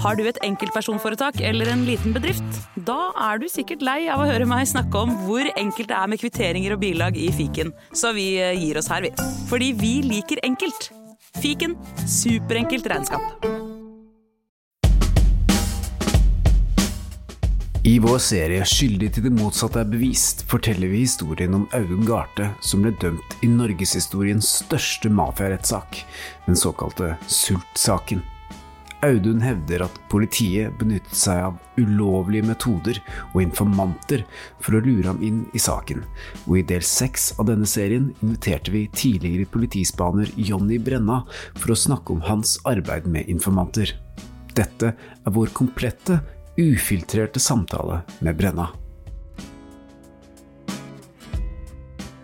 Har du et enkeltpersonforetak eller en liten bedrift? Da er du sikkert lei av å høre meg snakke om hvor enkelt det er med kvitteringer og bilag i fiken, så vi eh, gir oss her, vi. Fordi vi liker enkelt. Fiken superenkelt regnskap. I vår serie 'Skyldig til det motsatte er bevist' forteller vi historien om Audun Garthe, som ble dømt i norgeshistoriens største mafiarettssak, den såkalte Sult-saken. Audun hevder at politiet benyttet seg av ulovlige metoder og informanter for å lure ham inn i saken, og i del seks av denne serien inviterte vi tidligere politispaner Jonny Brenna for å snakke om hans arbeid med informanter. Dette er vår komplette ufiltrerte samtale med Brenna.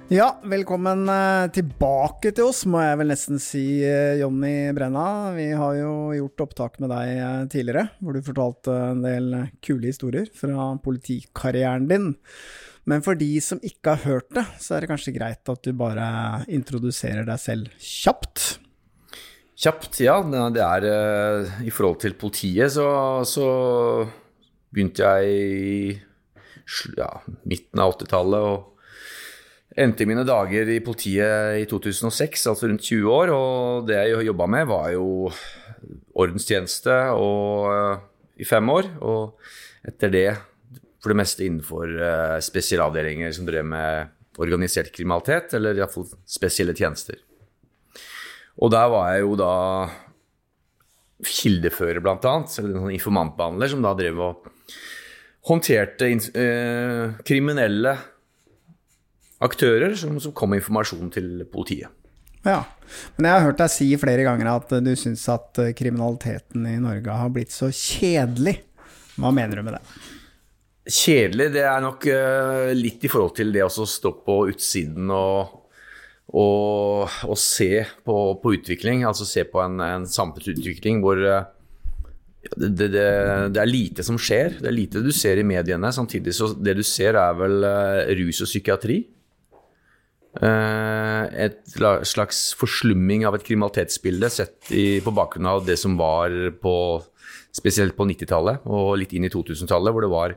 Ja, velkommen eh, tilbake til oss, må jeg vel nesten si, eh, Jonny Brenna. Vi har jo gjort opptak med deg eh, tidligere, hvor du fortalte en del kule historier fra politikarrieren din. Men for de som ikke har hørt det, så er det kanskje greit at du bare introduserer deg selv kjapt. Kjapt, ja. Det er I forhold til politiet, så, så begynte jeg i ja, midten av 80-tallet og endte mine dager i politiet i 2006, altså rundt 20 år. Og det jeg jobba med, var jo ordenstjeneste og, i fem år. Og etter det for det meste innenfor uh, spesialavdelinger som drev med organisert kriminalitet, eller iallfall spesielle tjenester. Og der var jeg jo da kildefører, blant annet, eller en sånn informantbehandler som da drev og håndterte eh, kriminelle aktører som, som, kom med informasjon til politiet. Ja, men jeg har hørt deg si flere ganger at du syns at eh, kriminaliteten i Norge har blitt så kjedelig. Hva mener du med det? Kjedelig, det er nok uh, litt i forhold til det å stå på utsiden og, og, og se på, på, utvikling. Altså se på en, en samfunnsutvikling hvor uh, det, det, det, er lite som skjer. Det er lite du ser i mediene. Samtidig så det du ser, er vel rus og psykiatri. Uh, et slags forslumming av et kriminalitetsbilde sett i, på bakgrunn av det som var på spesielt på 90-tallet og litt inn i 2000-tallet, hvor det var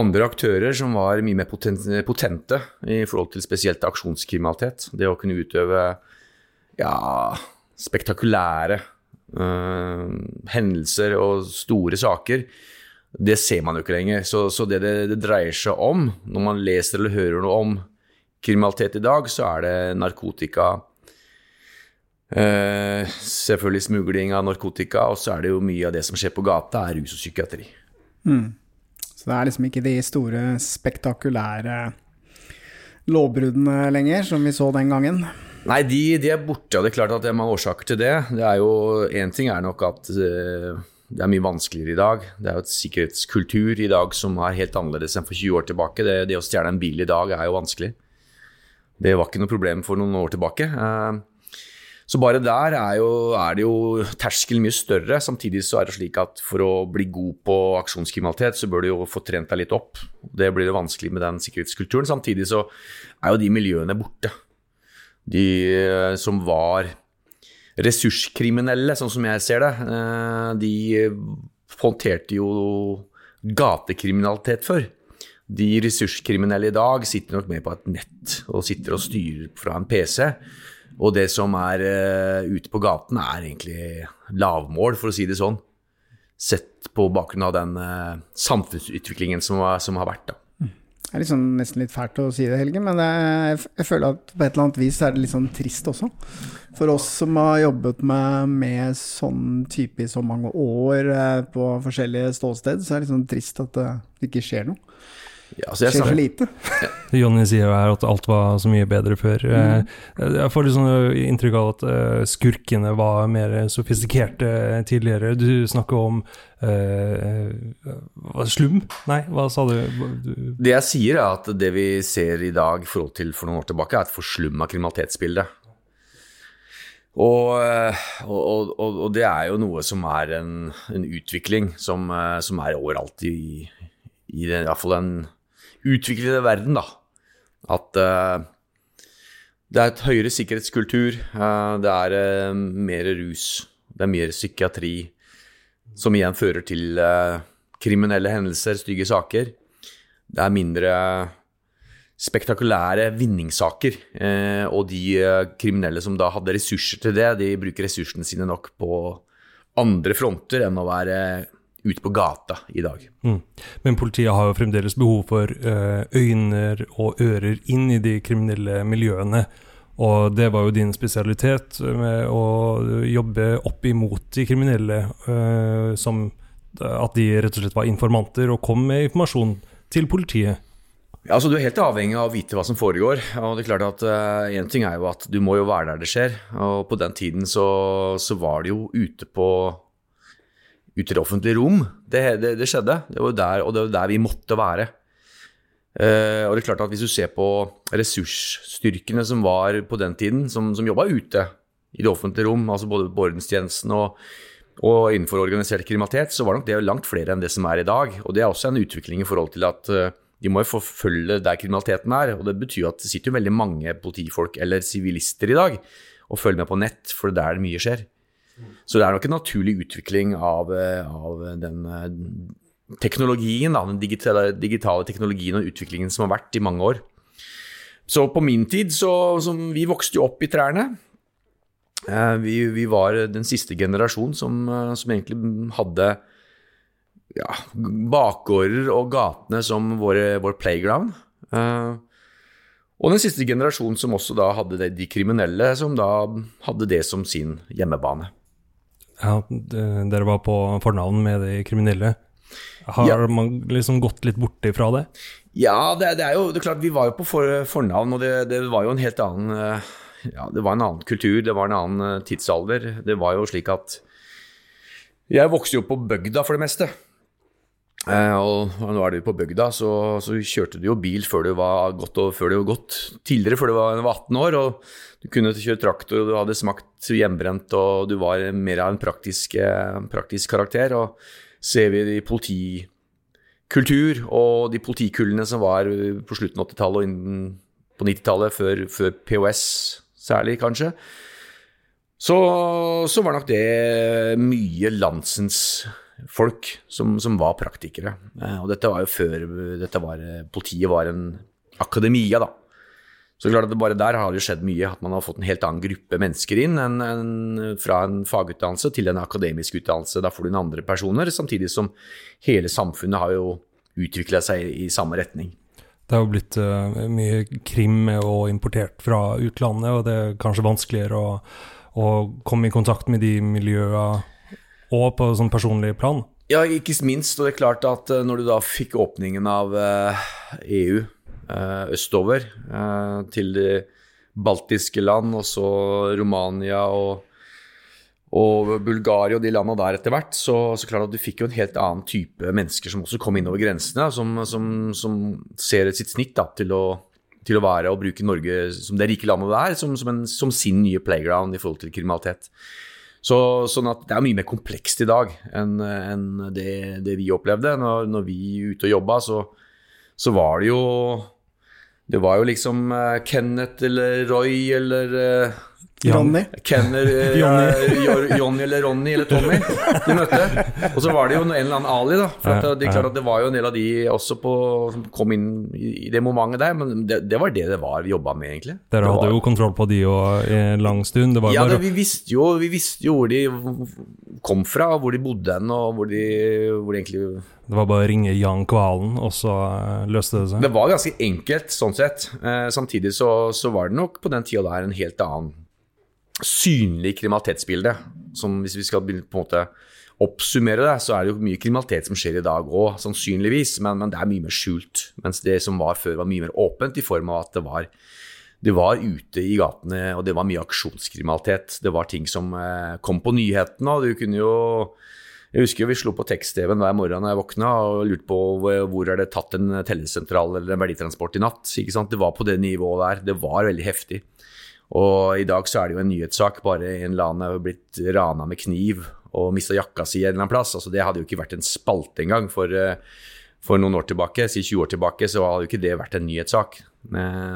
andre aktører som var mye mer potente i forhold til spesielt aksjonskriminalitet. Det å kunne utøve ja, spektakulære uh, hendelser og store saker, det ser man jo ikke lenger. Så, så det, det, det dreier seg om, når man leser eller hører noe om kriminalitet i dag, så er det narkotika. Uh, selvfølgelig smugling av narkotika, og så er det jo mye av det som skjer på gata, er rus og psykiatri. Mm. Så det er liksom ikke de store, spektakulære lovbruddene lenger, som vi så den gangen? Nei, de, de, er borte, og det er klart at det er mange årsaker til det. Det er jo, Én ting er nok at uh, det er mye vanskeligere i dag. Det er jo et sikkerhetskultur i dag som er helt annerledes enn for 20 år tilbake. Det, det å stjele en bil i dag er jo vanskelig. Det var ikke noe problem for noen år tilbake. Uh, så bare der er, jo, er det jo terskelen mye større. Samtidig så er det slik at for å bli god på aksjonskriminalitet, så bør du jo få trent deg litt opp. Det blir jo vanskelig med den sikkerhetskulturen. Samtidig så er jo de miljøene borte de eh, som var ressurskriminelle, sånn som jeg ser det, eh, de håndterte jo gatekriminalitet før. De ressurskriminelle i dag sitter nok med på et nett og sitter og styrer fra en PC. Og det som er uh, ute på gaten, er egentlig lavmål, for å si det sånn. Sett på bakgrunn av den uh, samfunnsutviklingen som, som, har vært. da. Det er liksom nesten litt fælt å si det, Helge, men jeg, jeg føler at på et eller annet vis er det litt sånn trist også. For oss som har jobbet med, med sånn type i så mange år eh, på forskjellige ståsted, så er det litt sånn trist at det ikke skjer noe. Ja, altså skjer for lite. Jonny sier jo her at alt var så mye bedre før. Mm. Eh, jeg får litt sånn inntrykk av at eh, skurkene var mer sofistikerte tidligere. Du snakker om uh, slum? Nei, hva sa du? Det jeg sier, er at det vi ser i dag i forhold til for noen år tilbake, er et forslumma kriminalitetsbilde. Og, og, og, og, det er jo noe som er en, en utvikling som, som, er overalt i, i i hvert fall en utviklede verden, da. At uh, det er et høyere sikkerhetskultur, uh, det er uh, mer rus, det er mer psykiatri. som igjen fører til eh, kriminelle hendelser, stygge saker. Det er mindre spektakulære vinningssaker. Eh, og de eh, kriminelle som da hadde ressurser til det, de bruker ressursene sine nok på andre fronter enn å være ute på gata i dag. Mm. Men politiet har jo fremdeles behov for uh, øyne og ører inn i de kriminelle miljøene. Og det var jo din spesialitet, med å jobbe opp imot de kriminelle. Uh, som at de rett og slett var informanter og kom med informasjon til politiet. Ja, altså Du er helt avhengig av å vite hva som foregår. og det er klart at Én uh, ting er jo at du må jo være der det skjer. og På den tiden så, så var det jo ute på ute i det offentlige rom. Det, det, det, skjedde. Det var der, og det var der vi måtte være. Uh, og det er klart at Hvis du ser på ressursstyrkene som var på den tiden, som, som jobba ute i det offentlige rom, altså både på ordenstjenesten og, og, innenfor organisert kriminalitet, så var nok det langt flere enn det som er i dag. Og Det er også en utvikling i forhold til at uh, de må jo forfølge der kriminaliteten er. og Det betyr at det sitter jo veldig mange politifolk eller sivilister i dag og følger med på nett, for det er der mye skjer. Så det er nok en naturlig utvikling av, eh, av den eh, teknologien, da, den digitale, digitale, teknologien og utviklingen som har vært i mange år. Så på min tid, så, Vi vokste jo opp i trærne. Eh, vi, vi var den siste generasjon som, som egentlig hadde ja, bakgårder og gatene som våre, vår playground. Og den siste generasjonen som også da hadde de kriminelle, som da hadde det som sin hjemmebane. Ja, Dere var på fornavn med de kriminelle. Har ja. man liksom gått litt borti fra det? Ja, det, det, er jo det er klart vi var jo på for, fornavn, og det, det, var jo en helt annen eh, ja, Det var en annen kultur, det var en annen eh, tidsalder. Det var jo slik at Jeg vokste jo på bygda for det meste. Eh, og nå er du på bygda, så, så, kjørte du jo bil før du var godt, og før du var godt tidligere, før du var 18 år. og Du kunne kjøre traktor, og du hadde smakt hjemmebrent, og du var mer av en praktisk, eh, praktisk karakter. Og ser vi i politikultur og de politikullene som var på slutten av 80-tallet og innen på 90-tallet, før, før, POS særlig, kanskje, så, så var nok det mye landsens folk som, som var praktikere. Eh, og dette var jo før var, politiet var en akademia, da. Så klart at bare der har det skjedd mye, at man har fått en helt annen gruppe mennesker inn enn, en, fra en fagutdannelse til en akademisk utdannelse. Da får du inn andre personer, samtidig som hele samfunnet har jo utvikla seg i samme retning. Det har jo blitt uh, mye krim og importert fra utlandet, og det er kanskje vanskeligere å, å komme i kontakt med de miljøene og på sånn personlig plan? Ja, ikke minst. Og det er klart at eh, når du da fikk åpningen av EU eh, e eh, østover til de baltiske land, og så Romania og, og Bulgaria og de landene der etter hvert, så, så klart at du fikk jo en helt annen type mennesker som også kom innover grensene, som, som, som ser sitt snitt da, til, å, til å være og bruke Norge som det rike landet det er, som, en, som sin nye playground i forhold til kriminalitet. Så, sånn at det er mye mer komplekst i dag enn, enn det, det, vi opplevde. Når, når vi ute og jobba, så, så, var det jo Det var jo liksom uh, Kenneth eller Roy eller uh, Ronny. Kenner, uh, Johnny eller Ronny eller Tommy de møtte. Og så var det jo en eller annen Ali, da. For at, det, klart at det var jo en del av de også på, som kom inn i det momentet der. Men det, det var det det var vi jobba med, egentlig. Dere hadde var, jo kontroll på de òg i en lang stund? ja, bare... vi, visste jo, vi visste jo hvor de kom fra, hvor de bodde hen, og hvor de, hvor de egentlig det var bare å ringe Jan Kvalen, og så eh, løste det seg? Det var ganske enkelt, sånn sett. Eh, samtidig så, så, var det nok på den tida der en helt annen synlig kriminalitetsbilde. Som hvis vi skal på en måte oppsummere det, så er det jo mye kriminalitet som skjer i dag òg, sannsynligvis, men, men, det er mye mer skjult. Mens det som var før, var mye mer åpent, i form av at det var, det var ute i gatene, og det var mye aksjonskriminalitet. Det var ting som eh, kom på nyhetene, og du kunne jo jeg husker vi slo på tekst-TV-en hver morgen da jeg våkna og lurte på hvor er det tatt en tellesentral eller en verditransport i natt. Det var på det nivået der. Det var veldig heftig. Og i dag så er det jo en nyhetssak. Bare en eller annen har blitt rana med kniv og mista jakka si en eller annen plass. Altså, det hadde jo ikke vært en spalte engang for, eh, for noen år tilbake. Si 20 år tilbake så hadde jo ikke det vært en nyhetssak.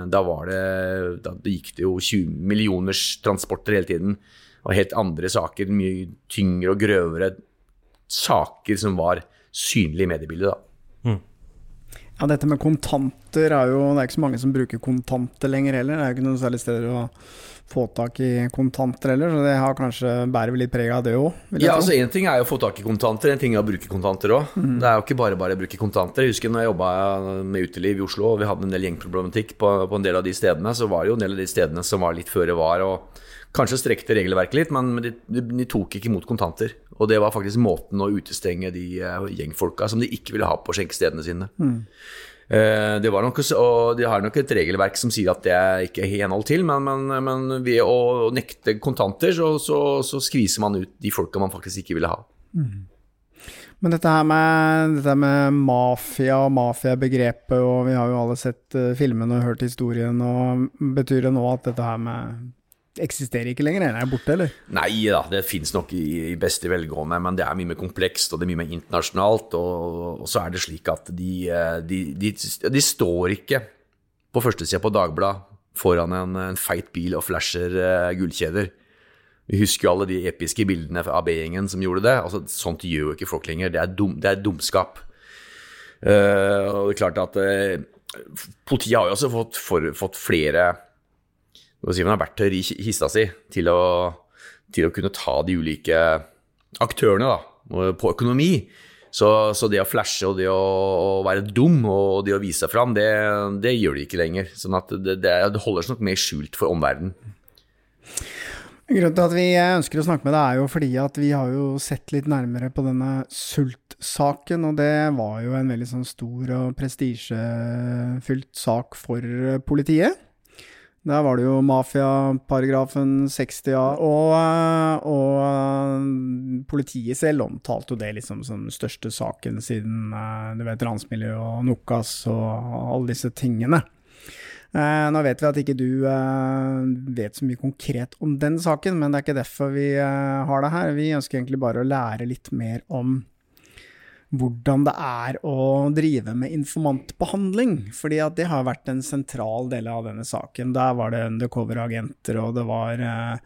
Da var det Da gikk det jo 20 millioners transporter hele tiden. Og helt andre saker. Mye tyngre og grøvere saker som var synlige i mediebildet. da. Ja, dette med kontanter er jo Det er ikke så mange som bruker kontanter lenger heller. Det er jo ikke noen særlig steder å få tak i kontanter heller, så det har kanskje bærer vel litt preg av det òg. Ja, altså Én ting er jo å få tak i kontanter, en ting er å bruke kontanter òg. Det er jo ikke bare bare å bruke kontanter. Jeg husker når jeg jobba med uteliv i Oslo, og vi hadde en del gjengproblematikk på, på en del av de stedene, så var det jo en del av de stedene som var litt føre var, og kanskje strekte regelverket litt, men de, de, de tok ikke imot kontanter. Og det var faktisk måten å utestenge de uh, gjengfolka som de ikke ville ha på skjenkestedene sine. Eh, det var nok, og De har nok et regelverk som sier at det er ikke i henhold til, men, men, men ved å nekte kontanter, så, så, så skviser man ut de folka man faktisk ikke ville ha. Men dette her med, dette med mafia og mafiabegrepet, og vi har jo alle sett uh, filmene og hørt historien, og betyr det nå at dette her med eksisterer ikke lenger, Den er borte, eller? Nei da, det fins nok i, beste velgående, men det er mye mer komplekst og det er mye mer internasjonalt. Og, og så er det slik at de, eh, de, de, de står ikke på førstesida på Dagbladet foran en, en feit bil og flasher uh, gullkjeder. Vi husker jo alle de episke bildene av B-gjengen som gjorde det. Altså, sånt gjør jo ikke folk lenger. Det er, dum, det er dumskap. Uh, og det er klart at uh, Politiet har jo også fått, for, fått flere man har verktøy i kista si til å, til å kunne ta de ulike aktørene da, på økonomi. Så, så, det å flashe og det å, å, være dum og det å vise seg fram, det, det gjør de ikke lenger. Sånn at det, det, det holder seg nok mer skjult for omverdenen. Grunnen til at vi ønsker å snakke med deg, er jo fordi at vi har jo sett litt nærmere på denne sultsaken, og det var jo en veldig sånn stor og prestisjefylt sak for politiet. Der var det jo mafiaparagrafen 60 A, og, og, politiet selv omtalte jo det liksom som den største saken siden du vet, ransmiljøet og Nokas og alle disse tingene. Nå vet vi at ikke du vet så mye konkret om den saken, men det er ikke derfor vi har det her. Vi ønsker egentlig bare å lære litt mer om hvordan det er å drive med informantbehandling. fordi at det har vært en sentral del av denne saken. Der var det undercover-agenter, og det var, eh,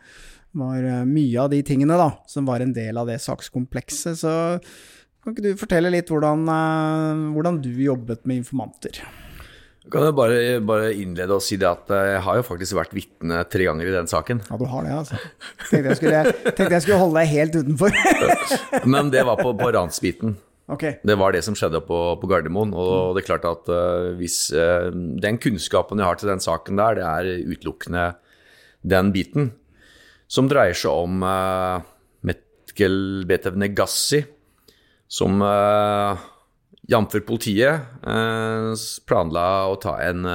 var, eh, mye av de tingene da, som var en del av det sakskomplekset. Så kan ikke du fortelle litt hvordan, eh, hvordan du jobbet med informanter? Kan jeg bare, bare, innlede og si det at jeg har jo faktisk vært vitne tre ganger i den saken. Ja, du har det, altså. Tenkte jeg skulle, tenkte jeg skulle holde deg helt utenfor. Men det var på, på ransbiten. Okay. Det var det som skjedde på, på Gardermoen. Og det er klart at uh, hvis uh, den kunnskapen jeg har til den saken der, det er utelukkende den biten, som dreier seg om uh, Metkel Betev Negassi, som uh, jf. politiet uh, planla å ta en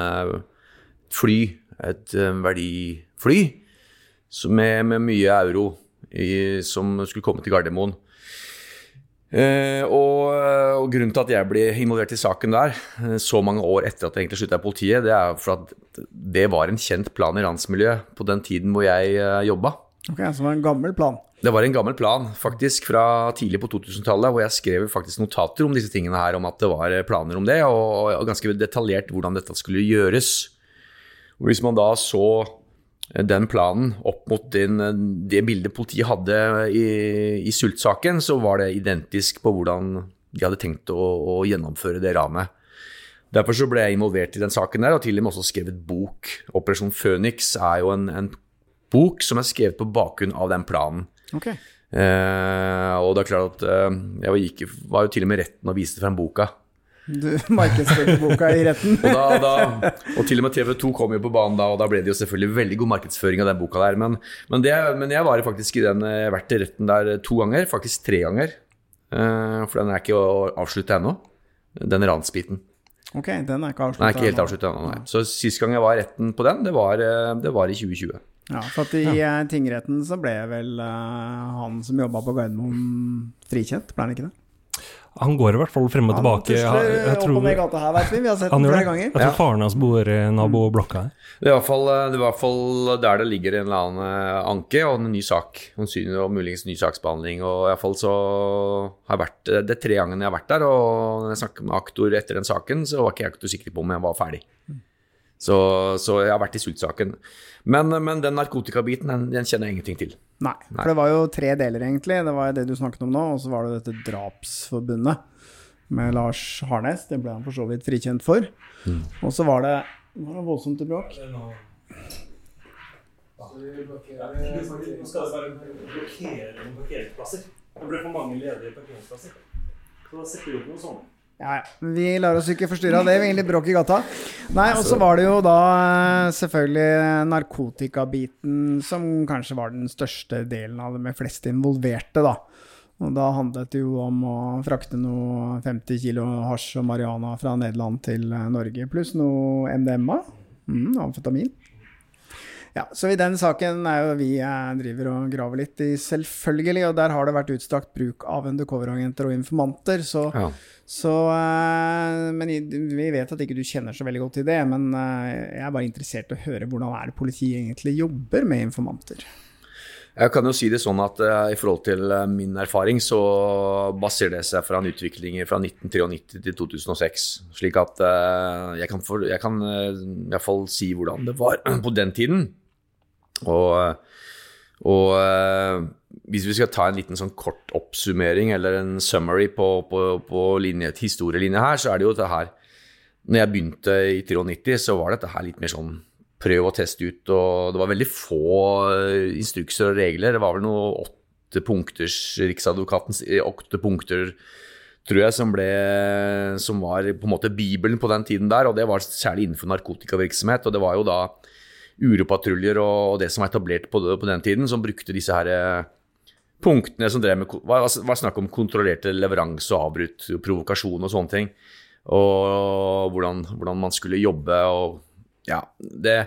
fly, et verdifly, med, med mye euro, i, som skulle komme til Gardermoen. Eh, og, og, grunnen til at jeg ble involvert i saken der, eh, så mange år etter at jeg egentlig slutta i politiet, det er for at det var en kjent plan i ransmiljøet på den tiden hvor jeg uh, jobba. Ok, Så det var en gammel plan? Det var en gammel plan, faktisk, fra tidlig på 2000-tallet, hvor jeg skrev faktisk notater om disse tingene her, om at det var planer om det, og, og ganske detaljert hvordan dette skulle gjøres. Og hvis man da så den planen opp mot den, det bildet politiet hadde i, i sultsaken, så var det identisk på hvordan de hadde tenkt å, å, gjennomføre det ranet. Derfor så ble jeg involvert i den saken der, og til og med også skrevet bok. 'Operasjon Phoenix' er jo en, en bok som er skrevet på bakgrunn av den planen. Okay. Eh, og det er klart at eh, jeg var, gikk, var jo til og med retten og viste frem boka. Du markedsførte boka i retten. og, da, da, og, til og med TV 2 kom jo på banen da, og da ble det jo selvfølgelig veldig god markedsføring av den boka der. Men, men, det, men jeg var faktisk i den, vært i retten der to ganger, faktisk tre ganger. Uh, for den er ikke avslutta ennå, den ransbiten. Ok, den er ikke avslutta Nei, ikke helt avslutta ennå, nei. Så sist gang jeg var i retten på den, det var, eh, det var i 2020. Ja, for at i ja. Eh, tingretten så ble vel uh, han som jobba på Gardermoen frikjent, ble han ikke det? Han går i hvert fall frem og tilbake. Han tusler tror, opp og ned gata her, vet vi. Vi har sett den flere ganger. Jeg tror ja. faren hans bor i naboblokka her. Det er, i hvert fall, det er i hvert fall der det ligger en eller annen eh, anke og en ny sak. Og muligens ny saksbehandling. Og i hvert fall så har jeg vært Det er tre gangene jeg har vært der, og når jeg snakket med aktor etter den saken, så var ikke jeg aktor sikker på om jeg var ferdig. Så, så jeg har vært i sultsaken. Men, men den narkotikabiten, den, den kjenner jeg ingenting til. Nei, for det var jo tre deler, egentlig. Det var det du snakket om nå, og så var det dette drapsforbundet med Lars Harnes. Det ble han for så vidt frikjent for. Og så var det Var det voldsomt til bråk? Nå skal det bare blokkere noen parkeringsplasser. Det ble for mange ledige parkeringsplasser. Så da setter vi opp noe sånt. Ja, ja. Vi lar oss ikke forstyrre av det. Vi egentlig bråk i gata. Nei, og så var det jo da eh, selvfølgelig narkotikabiten som kanskje var den største delen av det, med flest involverte, da. Og da handlet det jo om å frakte noe 50 kilo hasj og marihuana fra Nederland til eh, Norge, pluss noe MDMA. Mm, amfetamin. Ja, så i den saken er jo vi eh, driver og graver litt i, selvfølgelig. Og der har det vært utstrakt bruk av undercoveragenter og informanter. Så, Ja. så eh, Men vi vet at ikke du kjenner så veldig godt til det. Men eh, jeg er bare interessert i å høre hvordan er det politiet egentlig jobber med informanter. Jeg kan jo si det sånn at uh, i forhold til uh, min erfaring, så baserer det seg fra en utvikling fra 1993 til 2006. Slik at uh, jeg kan, for, jeg kan i hvert fall si hvordan det var på den tiden. Og, og eh, hvis vi skal ta en liten sånn kort oppsummering eller en summary på, på, på linje, historielinje her, så er det jo det her Når jeg begynte i 93, så var dette her litt mer sånn prøv og test ut. Og det var veldig få eh, instrukser og regler. Det var vel noe åtte punkters Riksadvokatens eh, åtte punkter, tror jeg, som ble Som var på en måte Bibelen på den tiden der. Og det var særlig innenfor narkotikavirksomhet. Og det var jo da uropatruljer og, det som var etablert på, på den tiden, som brukte disse her eh, punktene som drev med var, var snakk om kontrollerte leveranse og avbrutt, provokasjon og sånne ting. Og hvordan, hvordan man skulle jobbe og ja, det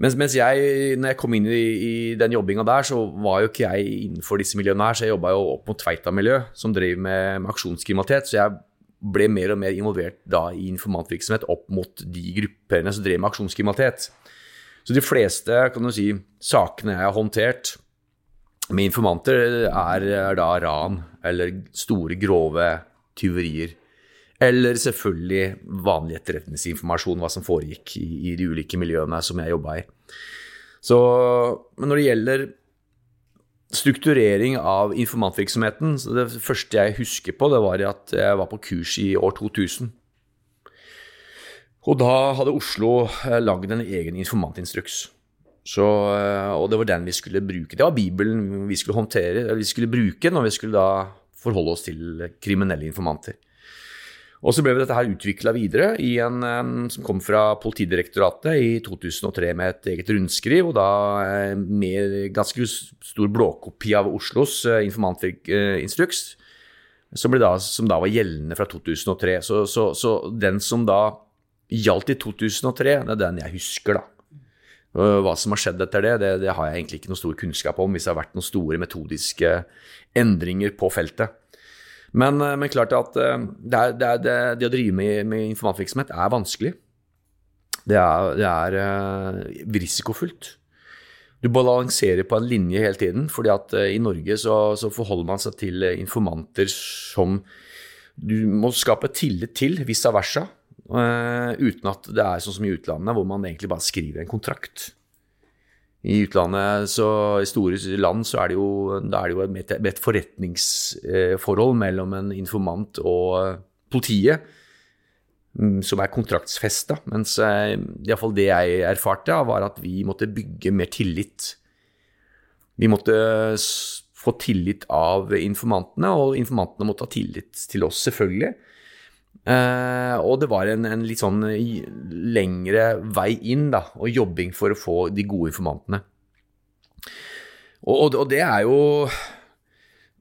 mens, mens jeg, når jeg kom inn i, i den jobbinga der, så var jo ikke jeg innenfor disse miljøene her, så jeg jobba jo opp mot Tveita-miljø, som drev med, med aksjonskriminalitet. Så jeg ble mer og mer involvert da i informantvirksomhet opp mot de gruppene som drev med aksjonskriminalitet. Så de fleste kan du si, sakene jeg har håndtert med informanter, er, er da ran eller store, grove tyverier. Eller selvfølgelig vanlig etterretningsinformasjon, hva som foregikk i, i de ulike miljøene som jeg jobba i. Så, men når det gjelder strukturering av informantvirksomheten, så det første jeg husker på, det var at jeg var på kurs i år 2000. Og da hadde Oslo eh, lagd en egen informantinstruks. Så, eh, og det var den vi skulle bruke. Det var Bibelen vi skulle håndtere, eller vi skulle bruke når vi skulle da forholde oss til kriminelle informanter. Og så ble dette her utvikla videre i en, en som kom fra Politidirektoratet i 2003 med et eget rundskriv, og da eh, med ganske stor blåkopi av Oslos eh, informantinstruks, som, som da var gjeldende fra 2003. Så, så, så den som da gjaldt i 2003, det er den jeg husker, da. Hva som har skjedd etter det, det, det har jeg egentlig ikke noe stor kunnskap om, hvis det har vært noen store metodiske endringer på feltet. Men, eh, men klart at eh, det, er, det, er, det, det å drive med, med informantvirksomhet er vanskelig. Det er, det er eh, risikofullt. Du balanserer på en linje hele tiden, fordi at eh, i Norge så, så forholder man seg til eh, informanter som du må skape tillit til, vice versa, eh, uten at det er sånn som i utlandet, hvor man egentlig bare skriver en kontrakt. I utlandet, så i store land, så er det jo, er det jo et, et forretningsforhold mellom en informant og politiet, mm, som er kontraktsfesta. Mens eh, iallfall det jeg erfarte, var at vi måtte bygge mer tillit. Vi måtte få tillit av informantene, og informantene måtte ha tillit til oss, selvfølgelig. Eh, og det var en, en litt sånn lengre vei inn, da, og jobbing for å få de gode informantene. Og, og, og det er jo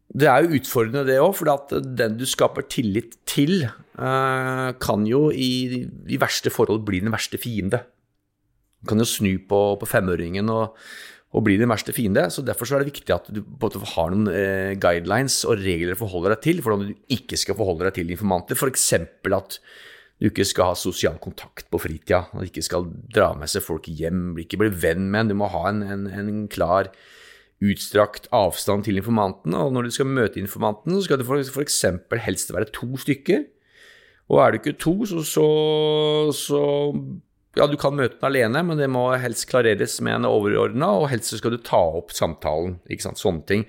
Det er jo utfordrende, det òg, for den du skaper tillit til, eh, kan jo i, i verste forhold bli den verste fiende. Du kan jo snu på, på femøringen og, og blir din verste fiende. Så derfor så er det viktig at du både har noen eh, guidelines og regler å forholde deg til for hvordan du ikke skal forholde deg til informanter. F.eks. at du ikke skal ha sosial kontakt på fritida, at du ikke skal dra med seg folk hjem, ikke bli venn med en. Du må ha en, en, en klar, utstrakt avstand til informantene. Og når du skal møte informanten, så skal det f.eks. helst være to stykker. Og er du ikke to, så, så, så ja, du kan møte den alene, men det må helst klareres med en overordna, og helst skal du ta opp samtalen. ikke sant, Sånne ting.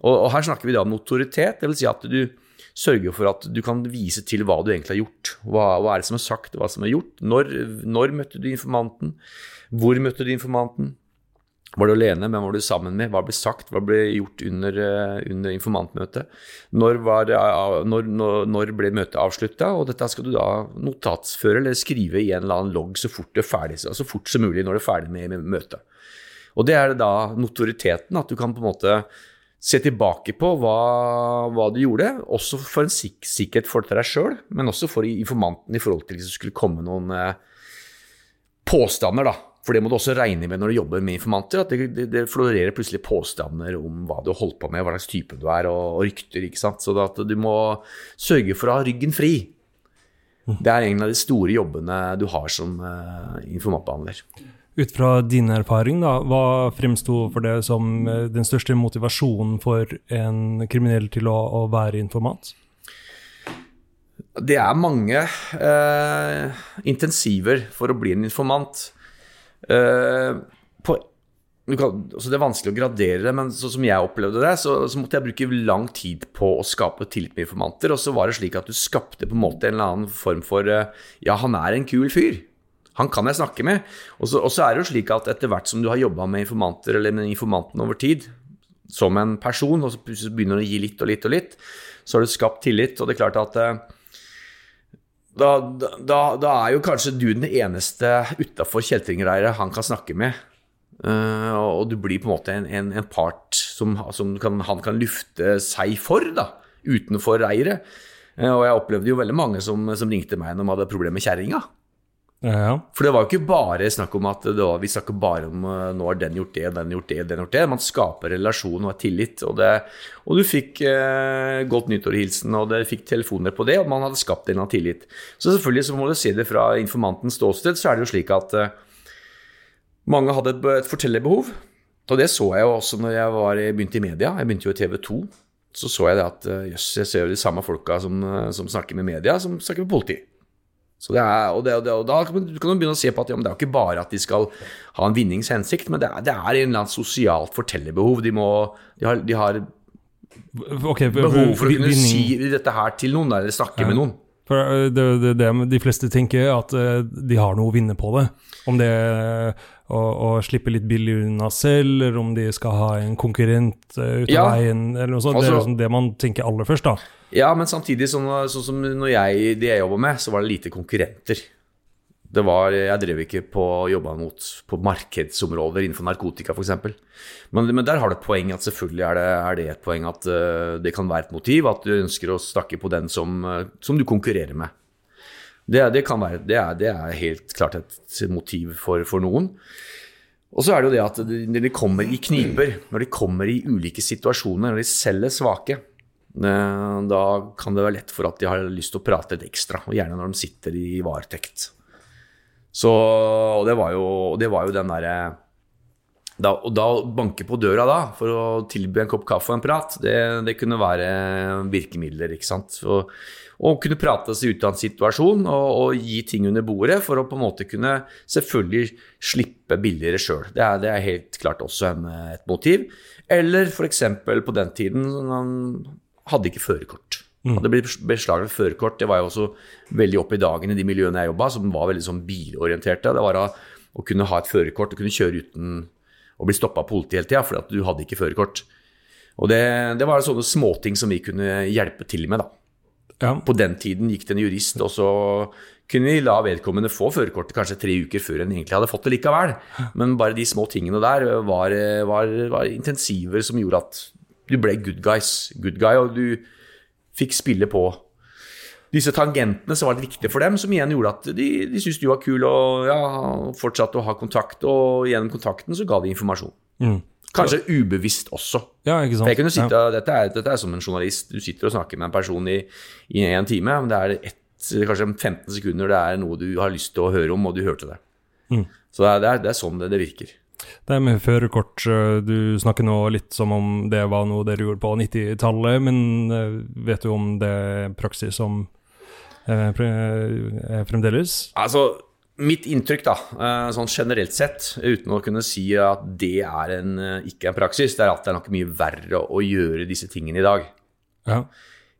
Og, og her snakker vi da om notoritet, dvs. Si at du sørger for at du kan vise til hva du egentlig har gjort. Hva, hva er det som er sagt, hva som er gjort? Når, når møtte du informanten? Hvor møtte du informanten? Var du alene? Hvem var du sammen med? Hva ble sagt? Hva ble gjort under, eh, under informantmøtet? Når, var, når, når, ble møtet avslutta? Og dette skal du da notatsføre eller skrive i en eller annen logg så fort det er ferdig, så fort som mulig når du er ferdig med, med møtet. Og det er da notoriteten, at du kan på en måte se tilbake på hva, hva du gjorde, også for en sik sikkerhet for deg sjøl, men også for informanten i forhold til hvis det skulle komme noen eh, påstander, da for det må du også regne med når du jobber med informanter, at det, det, det florerer plutselig påstander om hva du har holdt på med, hva slags type du er, og, og rykter. ikke sant? Så at du må sørge for å ha ryggen fri. Det er en av de store jobbene du har som uh, informantbehandler. Ut fra din erfaring, da, hva fremsto for deg som eh, den største motivasjonen for en kriminell til å, å være informant? Det er mange uh, intensiver for å bli en informant. Uh, på, kan, altså det er vanskelig å gradere det, men sånn som jeg opplevde det, så, så, måtte jeg bruke lang tid på å skape tillit med informanter. Og så var det slik at du skapte på en måte en eller annen form for uh, Ja, han er en kul fyr. Han kan jeg snakke med. Og så, er det jo slik at etter hvert som du har jobba med informanter eller med informanten over tid, som en person, og så begynner du å gi litt og litt og litt, så har du skapt tillit. Og det er klart at uh, da, da, da, er jo kanskje du den eneste utafor kjeltringreiret han kan snakke med. Uh, og du blir på en måte en, en, en part som, som kan, han kan lufte seg for, da, utenfor reiret. Uh, og jeg opplevde jo veldig mange som, som ringte meg når de hadde problemer med kjerringa. Ja. For det var jo ikke bare snakk om at var, vi snakker bare om uh, nå har den gjort det, den gjort det, den gjort det. Man skaper relasjon og tillit. Og, det, og du fikk eh, godt nyttårhilsen, og det fikk telefoner på det, og man hadde skapt en av tillit. Så selvfølgelig så må du se det fra informantens ståsted, så er det jo slik at eh, mange hadde et, et fortellerbehov. Og det så jeg jo også når jeg var, begynte i media. Jeg begynte jo i TV 2. Så så jeg det at jøss, jeg ser jo de samme folka som, som snakker med media, som snakker med politi. Er, og, det, og, det, og, da kan du begynne å se på at ja, det er jo ikke bare at de skal ha en vinningshensikt, men det er, det er en eller annen sosialt fortellerbehov. De, må, de har, de har okay, behov for å kunne vinning. si dette her til noen, eller snakke ja. med noen. For eh, det, det, det, de fleste tenker, at eh, de har noe å vinne på det. Om det er å, å slippe litt billig unna selv, eller om de skal ha en konkurrent uh, ut av ja. veien, eller noe sånt. Altså, det er liksom det man tenker aller først, da. Ja, men samtidig, sånn, sånn som når jeg, de jeg jobba med, så var det lite konkurrenter. Det var, jeg drev ikke på jobba mot på markedsområder innenfor narkotika f.eks. Men, men der har du et poeng at selvfølgelig er det, er det et poeng at uh, det kan være et motiv at du ønsker å snakke på den som, uh, som du konkurrerer med. Det, det, være, det, er, det, er, helt klart et motiv for, for noen. Og så er det jo det at når de kommer i kniper, når de kommer i ulike situasjoner, når de selv er svake, Eh, da kan det være lett for at de har lyst til å prate litt ekstra, og gjerne når de sitter i varetekt. Så Og det var jo, det var jo den derre da, og da banke på døra da, for å tilby en kopp kaffe og en prat, det, det kunne være virkemidler. ikke sant? Og kunne prate seg ut av en situasjon og, og, gi ting under bordet for å på en måte kunne selvfølgelig slippe billigere sjøl. Det, det, er helt klart også en, et motiv. Eller f.eks. på den tiden han hadde ikke førerkort. Mm. Hadde blitt beslaglagt førerkort. Det var jo også veldig oppe i dagen i de miljøene jeg jobba, som var veldig sånn bilorienterte. Det var å kunne ha et førerkort og kunne kjøre uten å bli stoppa av politiet hele tida fordi at du hadde ikke førerkort. Og det, det, var sånne småting som vi kunne hjelpe til med, da. Ja. På den tiden gikk det en jurist, og så kunne vi la vedkommende få førerkortet kanskje tre uker før en egentlig hadde fått det likevel. Men bare de små tingene der var, var, var intensiver som gjorde at du ble good, guys, good guy, og du fikk spille på disse tangentene som var litt viktige for dem, som igjen gjorde at de, de syntes du var kul og ja, fortsatte å ha kontakt. Og gjennom kontakten så ga de informasjon. Mm. Kanskje ubevisst også. Ja. Jeg kunne sitte, ja. dette, er, dette, er, som en journalist. Du sitter og snakker med en person i, i en time, men det er ett, kanskje 15 sekunder det er noe du har lyst til å høre om, og du hørte det. Mm. Så det er, det er, sånn det, det virker. Det med førerkort, eh, du snakker nå litt som om det var noe dere gjorde på 90-tallet, men eh, vet du om det er praksis som er fremdeles? Altså, mitt inntrykk, da, eh, sånn generelt sett, uten å kunne si at det er en, eh, ikke en praksis, det er at det er nok mye verre å, gjøre disse tingene i dag. Ja.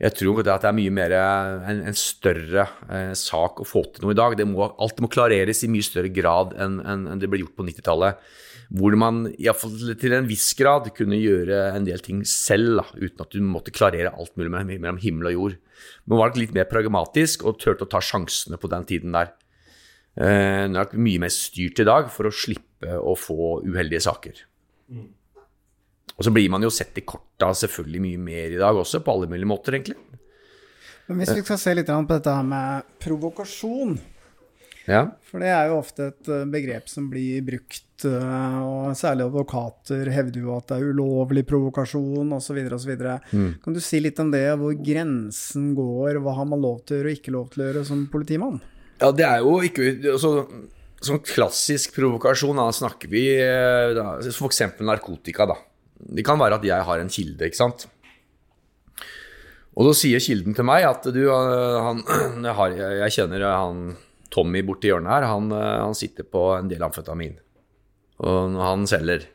Jeg tror at det er mye mer en, en større eh, sak å få til noe i dag. Det må, alt må klareres i mye større grad enn, en, det ble gjort på 90-tallet. Hvor man iallfall til en viss grad kunne gjøre en del ting selv, da, uten at du måtte klarere alt mulig mellom, himmel og jord. Man var nok litt mer pragmatisk og turte å ta sjansene på den tiden der. Eh, Det er nok mye mer styrt i dag for å slippe å få uheldige saker. Og så blir man jo sett i korta selvfølgelig mye mer i dag også, på alle mulige måter, egentlig. Men hvis vi skal se litt på dette her med provokasjon, Ja. for det er jo ofte et eh, begrep som blir brukt, eh, og særlig advokater hevder jo at det er ulovlig provokasjon osv. osv. Mm. Kan du si litt om det, hvor grensen går, hva har man lov til å gjøre og ikke lov til å gjøre som politimann? Ja, det er jo ikke altså, Sånn klassisk provokasjon, da snakker vi eh, da, for eksempel narkotika, da. Det kan være at jeg har en kilde, ikke sant. Og så sier kilden til meg at du, han, jeg, har, jeg kjenner han Tommy borti hjørnet her, han, eh, han sitter på en del amfetamin. Og han selger.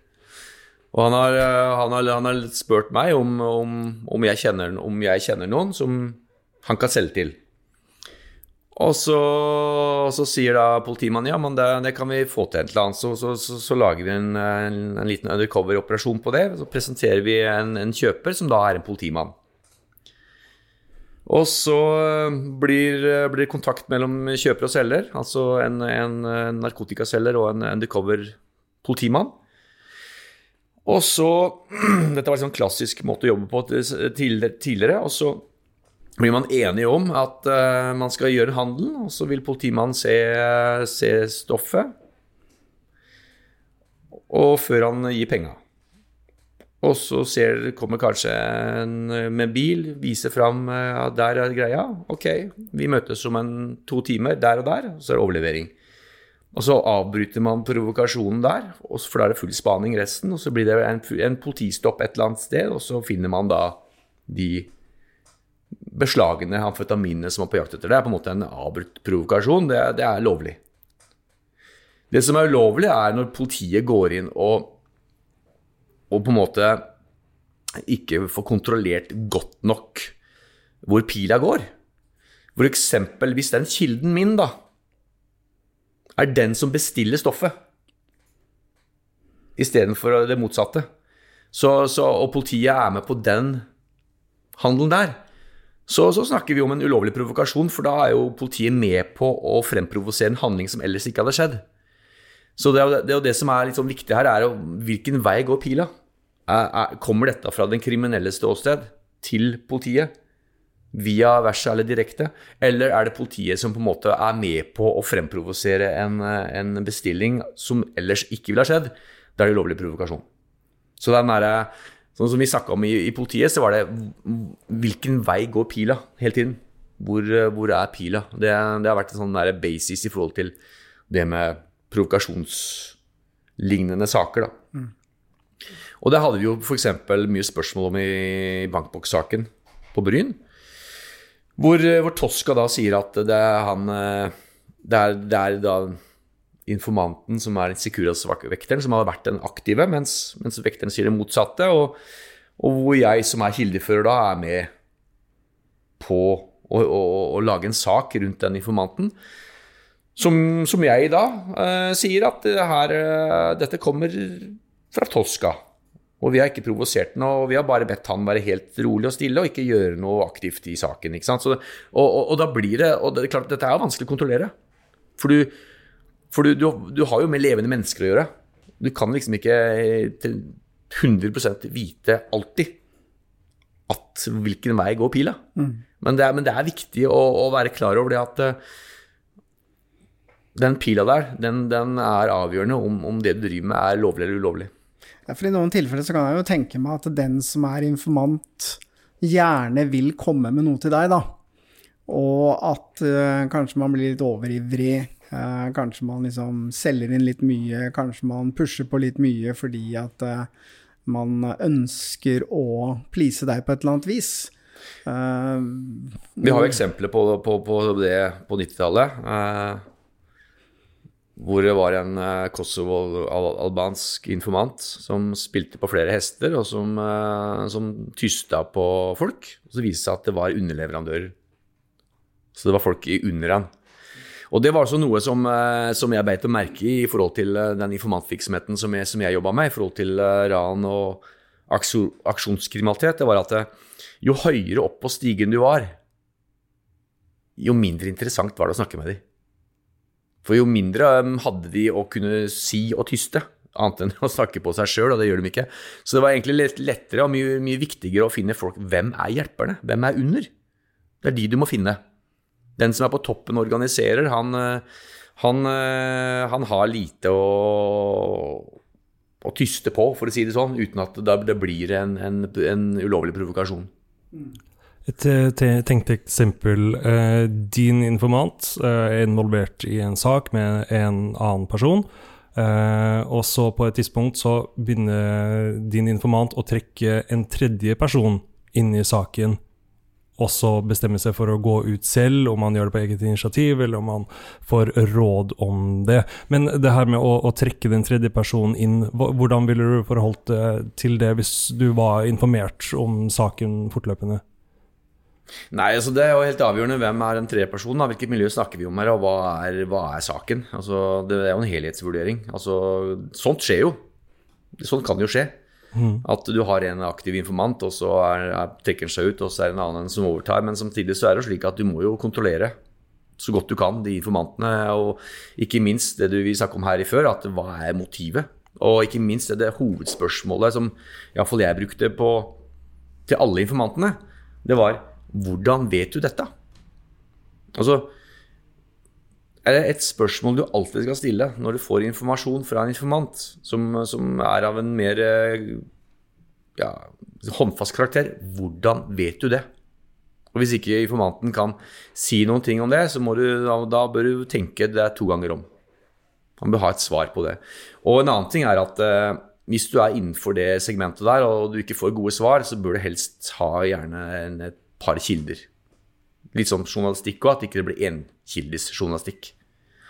Og han har, eh, han har, han har spurt meg om, om, om, jeg kjenner, om jeg kjenner noen som han kan selge til. Og så, så sier da politimannen ja, men det, det kan vi få til et eller annet. Så, så, så, lager vi en, en, en liten undercover-operasjon på det. Så presenterer vi en, en kjøper som da er en politimann. Og så blir, blir det kontakt mellom kjøper og selger, altså en, en narkotikaselger og en undercover politimann. Og så Dette var en sånn klassisk måte å jobbe på tidligere. Og så blir man enige om at man skal gjøre en handel, og så vil politimannen se, se stoffet og før han gir penga. Og så ser, kommer kanskje en med bil, viser fram uh, der er greia. Ok, vi møtes om en to timer der og der, og så er det overlevering. Og så avbryter man provokasjonen der, for da er det full spaning resten. Og så blir det en, en politistopp et eller annet sted, og så finner man da de beslagene amfetaminene som er på jakt etter. Det er på en måte en avbrutt provokasjon. Det, det, er lovlig. Det som er ulovlig, er når politiet går inn og, og på en måte ikke får kontrollert godt nok hvor pila går. For eksempel hvis den kilden min da er den som bestiller stoffet, istedenfor det motsatte, så, så, og politiet er med på den handelen der, så, så, snakker vi om en ulovlig provokasjon, for da er jo politiet med på å fremprovosere en handling som ellers ikke hadde skjedd. Så det det, det, som er sånn viktig her, er jo hvilken vei går pila? Er, er, kommer dette fra den kriminelle ståsted til politiet? Via verset eller direkte? Eller er det politiet som på en måte er med på å fremprovosere en, en bestilling som ellers ikke ville ha skjedd? Da er det ulovlig provokasjon. Så den derre Sånn som vi snakka om i, i, politiet, så var det hvilken vei går pila hele tiden? Hvor, hvor er pila? Det, det, har vært en sånn basis i forhold til det med provokasjonslignende saker, da. Og det hadde vi jo f.eks. mye spørsmål om i bankbokssaken på Bryn. Hvor, hvor, Tosca da sier at det er han Det er, det er da informanten, som er Securas-vekteren, som har vært den aktive, mens, mens vekteren sier det motsatte. Og, og, hvor jeg som er kildefører da, er med på å, å, å, lage en sak rundt den informanten. Som, som jeg da eh, sier at det her, eh, dette kommer fra Tosca. Og vi har ikke provosert noe, og vi har bare bedt han være helt rolig og stille og ikke gjøre noe aktivt i saken. ikke sant? Så, og, og, og, da blir det Og det er klart, dette er vanskelig å kontrollere. For du, for du, du, du, har jo med levende mennesker å gjøre. Du kan liksom ikke til 100% vite alltid at hvilken vei går pila. Mm. Men, det er, men, det er, viktig å, å, være klar over det at uh, den pila der, den, den er avgjørende om, om, det du driver med er lovlig eller ulovlig. Ja, for I noen tilfeller så kan jeg jo tenke meg at den som er informant, gjerne vil komme med noe til deg, da. Og at uh, kanskje man blir litt overivrig Uh, kanskje man liksom selger inn litt mye, kanskje man pusher på litt mye fordi at uh, man ønsker å please deg på et eller annet vis. Vi har jo eksempler på, på, på det på 90-tallet. Hvor det var en uh, kosovo-albansk informant som spilte på flere hester, og som, uh, som tysta på folk. Og så viste det seg at det var underleverandører. Så det var folk under han. Og det var også noe som, uh, som jeg beit å merke i i forhold til den informantvirksomheten som jeg, som jeg jobba med, i forhold til ran og aksjonskriminalitet. Det var at jo høyere opp på stigen du var, jo mindre interessant var det å snakke med dem. For jo mindre um, hadde de å kunne si og tyste, annet enn å snakke på seg sjøl, og det gjør de ikke. Så det var egentlig litt lettere og mye, mye viktigere å finne folk. Hvem er hjelperne? Hvem er under? Det er de du må finne. Den som er på toppen og organiserer, han, uh, han, uh, han har lite å, å, tyste på, for å si det sånn, uten at det blir en, en, en ulovlig provokasjon. Et tenkt eksempel. Eh, din informant eh, er involvert i en sak med en annen person. Eh, og så på et tidspunkt så begynner din informant å trekke en tredje person inn i saken. Og så bestemme seg for å gå ut selv, om man gjør det på eget initiativ, eller om man får råd om det. Men det her med å, å trekke den tredje personen inn, hvordan ville du forholdt deg til det hvis du var informert om saken fortløpende? Nei, altså Det er jo helt avgjørende hvem er en treperson. Da. Hvilket miljø snakker vi om her, og hva er, hva er saken? Altså, det er jo en helhetsvurdering. Altså, sånt skjer jo. Sånt kan jo skje. Mm. At du har en aktiv informant, og så er, er, trekker han seg ut, og så er det en annen som overtar. Men samtidig så er det slik at du må jo kontrollere så godt du kan de informantene. Og ikke minst det du vi snakket om her i før, at hva er motivet? Og ikke minst det, det hovedspørsmålet som iallfall jeg brukte på, til alle informantene. Det var hvordan vet du dette? Altså er det et spørsmål du alltid skal stille når du får informasjon fra en informant som, som er av en mer ja, håndfast karakter. Hvordan vet du det? Og Hvis ikke informanten kan si noen ting om det, så du, da, da, bør du tenke det to ganger om. Han bør ha et svar på det. Og en annen ting er at eh, hvis du er innenfor det segmentet der, og du ikke får gode svar, så bør du helst ha gjerne en, et par kilder. Litt sånn journalistikk òg, at ikke det blir enkildes journalistikk.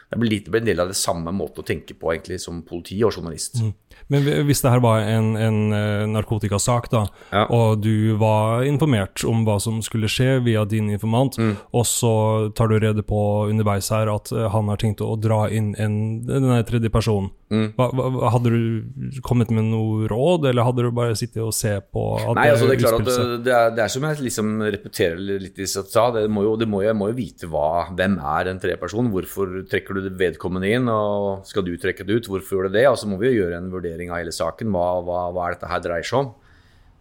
Det blir, litt, det blir en del av det samme måte å tenke på egentlig som politi og journalist. Mm. Men hvis det her var en, en eh, narkotikasak, da, ja. og du var informert om hva som skulle skje via din informant, mm. og så tar du rede på underveis her at eh, han har tenkt å dra inn en, denne tredje personen, mm. hva, hva, hadde du kommet med noe råd, eller hadde du bare sittet og se på Nei, altså det er klart at det, er, det er som jeg liksom repeterer litt i stad, det må jo, det må, jeg må jo vite hva, hvem er en tredje person, hvorfor trekker du vedkommende inn, og skal du trekke det ut, hvorfor gjør du det, og så må vi jo gjøre en vurdering av hele saken. Hva, hva, hva, er dette her dreier seg om?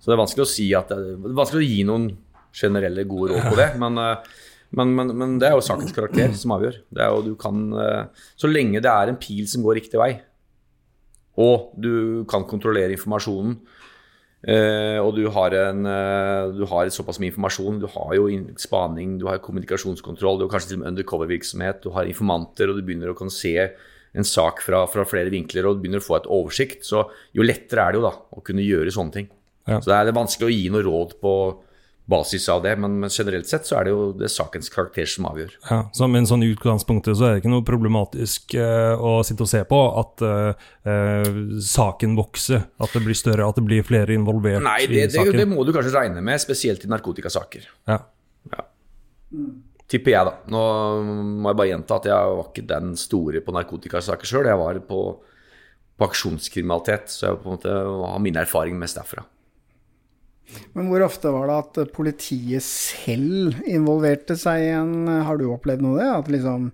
Så det er vanskelig å si at det, er vanskelig å gi noen generelle gode råd på det. Men, eh, men, men, men det er jo sakens karakter som avgjør. Det jo, du kan, eh, så lenge det er en pil som går riktig vei, og du kan kontrollere informasjonen, Uh, og du har, en, uh, du har, såpass mye informasjon. Du har jo spaning, du har kommunikasjonskontroll, du har kanskje til og med undercover-virksomhet, du har informanter, og du begynner å kunne se en sak fra, fra, flere vinkler og du begynner å få et oversikt, så jo lettere er det jo da å kunne gjøre sånne ting. Ja. Så det er vanskelig å gi noe råd på basis av det, men, men, generelt sett så er det jo det sakens karakter som avgjør. Ja, så men sånn i utgangspunktet så er det ikke noe problematisk uh, å sitte og se på at uh, uh, saken vokser, at det blir større, at det blir flere involvert Nei, det, i saken? Nei, det må du kanskje regne med, spesielt i narkotikasaker. Ja. ja tipper jeg, da. Nå må jeg bare gjenta at jeg var ikke den store på narkotikasaker sjøl. Jeg var på, på, aksjonskriminalitet, så jeg på en måte har min erfaring mest derfra. Men hvor ofte var det at politiet selv involverte seg i en Har du opplevd noe av det? At liksom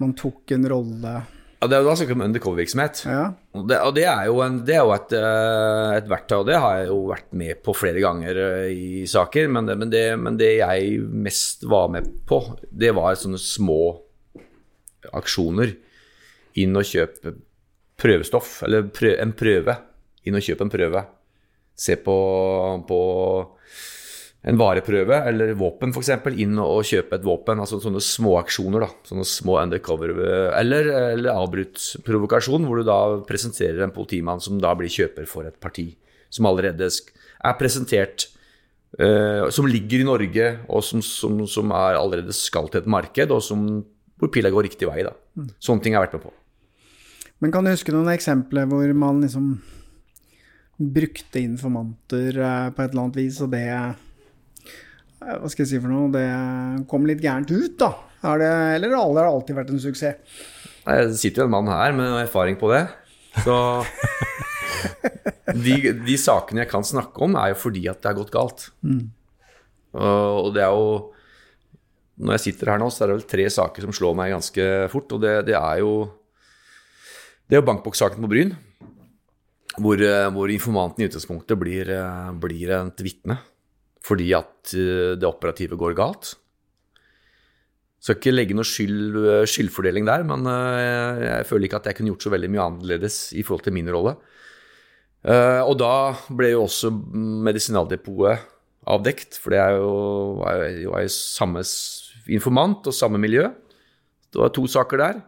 man tok en rolle ja, Det er jo da snakk om undercover-virksomhet. Ja. Og, det, og det, er jo, en, det er jo et, eh, et, verktøy, og det har jeg jo vært med på flere ganger eh, i saker. Men det, men det, men det jeg mest var med på, det var sånne små aksjoner. Inn og kjøpe prøvestoff, eller prø en prøve. Inn og kjøpe en prøve. Se på, på en vareprøve eller våpen f.eks. inn og kjøpe et våpen. altså Sånne småaksjoner. sånne små undercover Eller, eller avbrutt provokasjon, hvor du da presenterer en politimann som da blir kjøper for et parti. Som allerede er presentert uh, Som ligger i Norge, og som, som, som, er allerede skal til et marked, og som, hvor pila går riktig vei. da. Mm. Sånne ting har jeg vært med på. Men kan du huske noen eksempler hvor man liksom brukte informanter eh, på et eller annet vis, og det eh, Hva skal jeg si for noe? Det kom litt gærent ut, da? Er det, eller har det alltid vært en suksess? Nei, Det sitter jo en mann her med erfaring på det. Så de, de sakene jeg kan snakke om, er jo fordi at det har gått galt. Og, og det er jo Når jeg sitter her nå, så er det vel tre saker som slår meg ganske fort. Og det, det er jo Det er jo bankboksaken på Bryn. Hvor, eh, hvor informanten i utgangspunktet blir, eh, blir et vitne fordi at eh, det operative går galt. Skal ikke legge noe skyld, skyldfordeling der, men jeg føler ikke at jeg kunne gjort så veldig mye annerledes i forhold til min rolle. Og da ble jo også medisinaldepotet avdekt, for det er jo, er jo, er samme informant og samme miljø. Det var to saker der.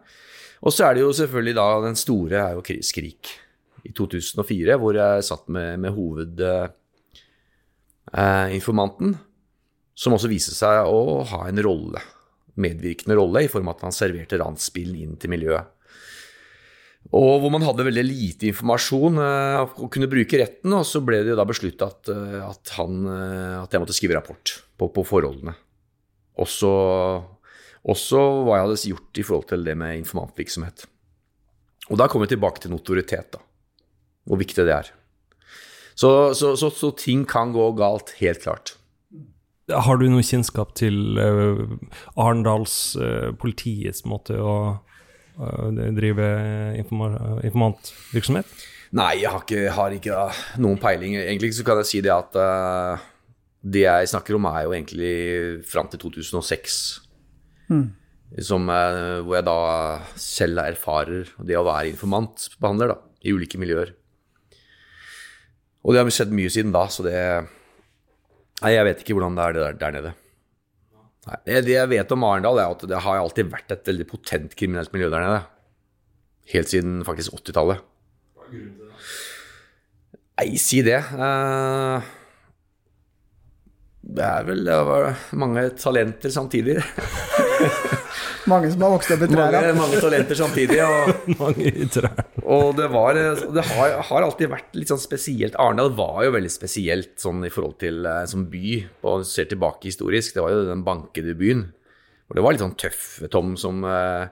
Og så er det jo selvfølgelig da den store er jo Skrik i 2004, hvor jeg satt med, med hovedinformanten, som også viste seg å ha en rolle, medvirkende rolle, i form av at han serverte ransbilen inn til miljøet. Og hvor man hadde veldig lite informasjon eh, å kunne bruke retten, og så ble det jo da besluttet at, eh, at, eh, at jeg måtte skrive rapport på, på forholdene. Også, også hva jeg hadde gjort i forhold til det med informantvirksomhet. Og da kommer vi tilbake til notoritet, da. Hvor viktig det er. Så, så, så, så ting kan gå galt, helt klart. Har du noe kjennskap til uh, Arendals uh, politiets måte å uh, drive informa informantvirksomhet? Nei, jeg har ikke, har ikke noen peiling. Egentlig så kan jeg si det at uh, det jeg snakker om, er jo egentlig fram til 2006. Som, uh, hvor jeg da selv erfarer det å være informantbehandler da, i ulike miljøer. Og det har skjedd mye siden da, så det Nei, jeg vet ikke hvordan det er det der, der nede. Nei, det, jeg vet om Arendal, er at det har alltid vært et veldig potent kriminelt miljø der nede. Helt siden faktisk 80-tallet. Hva er grunnen til det? Nei, si det. Eh, det er vel det var mange talenter samtidig. Mange som har vokst opp i Mange, trærne. mange talenter samtidig. Og, Mange i trær. og det var Det har, har alltid vært litt sånn spesielt. Arendal var jo veldig spesielt sånn i forhold til eh, som by. Og ser tilbake historisk, det var jo den bankede byen. Og det var litt sånn tøffe Tom som, eh,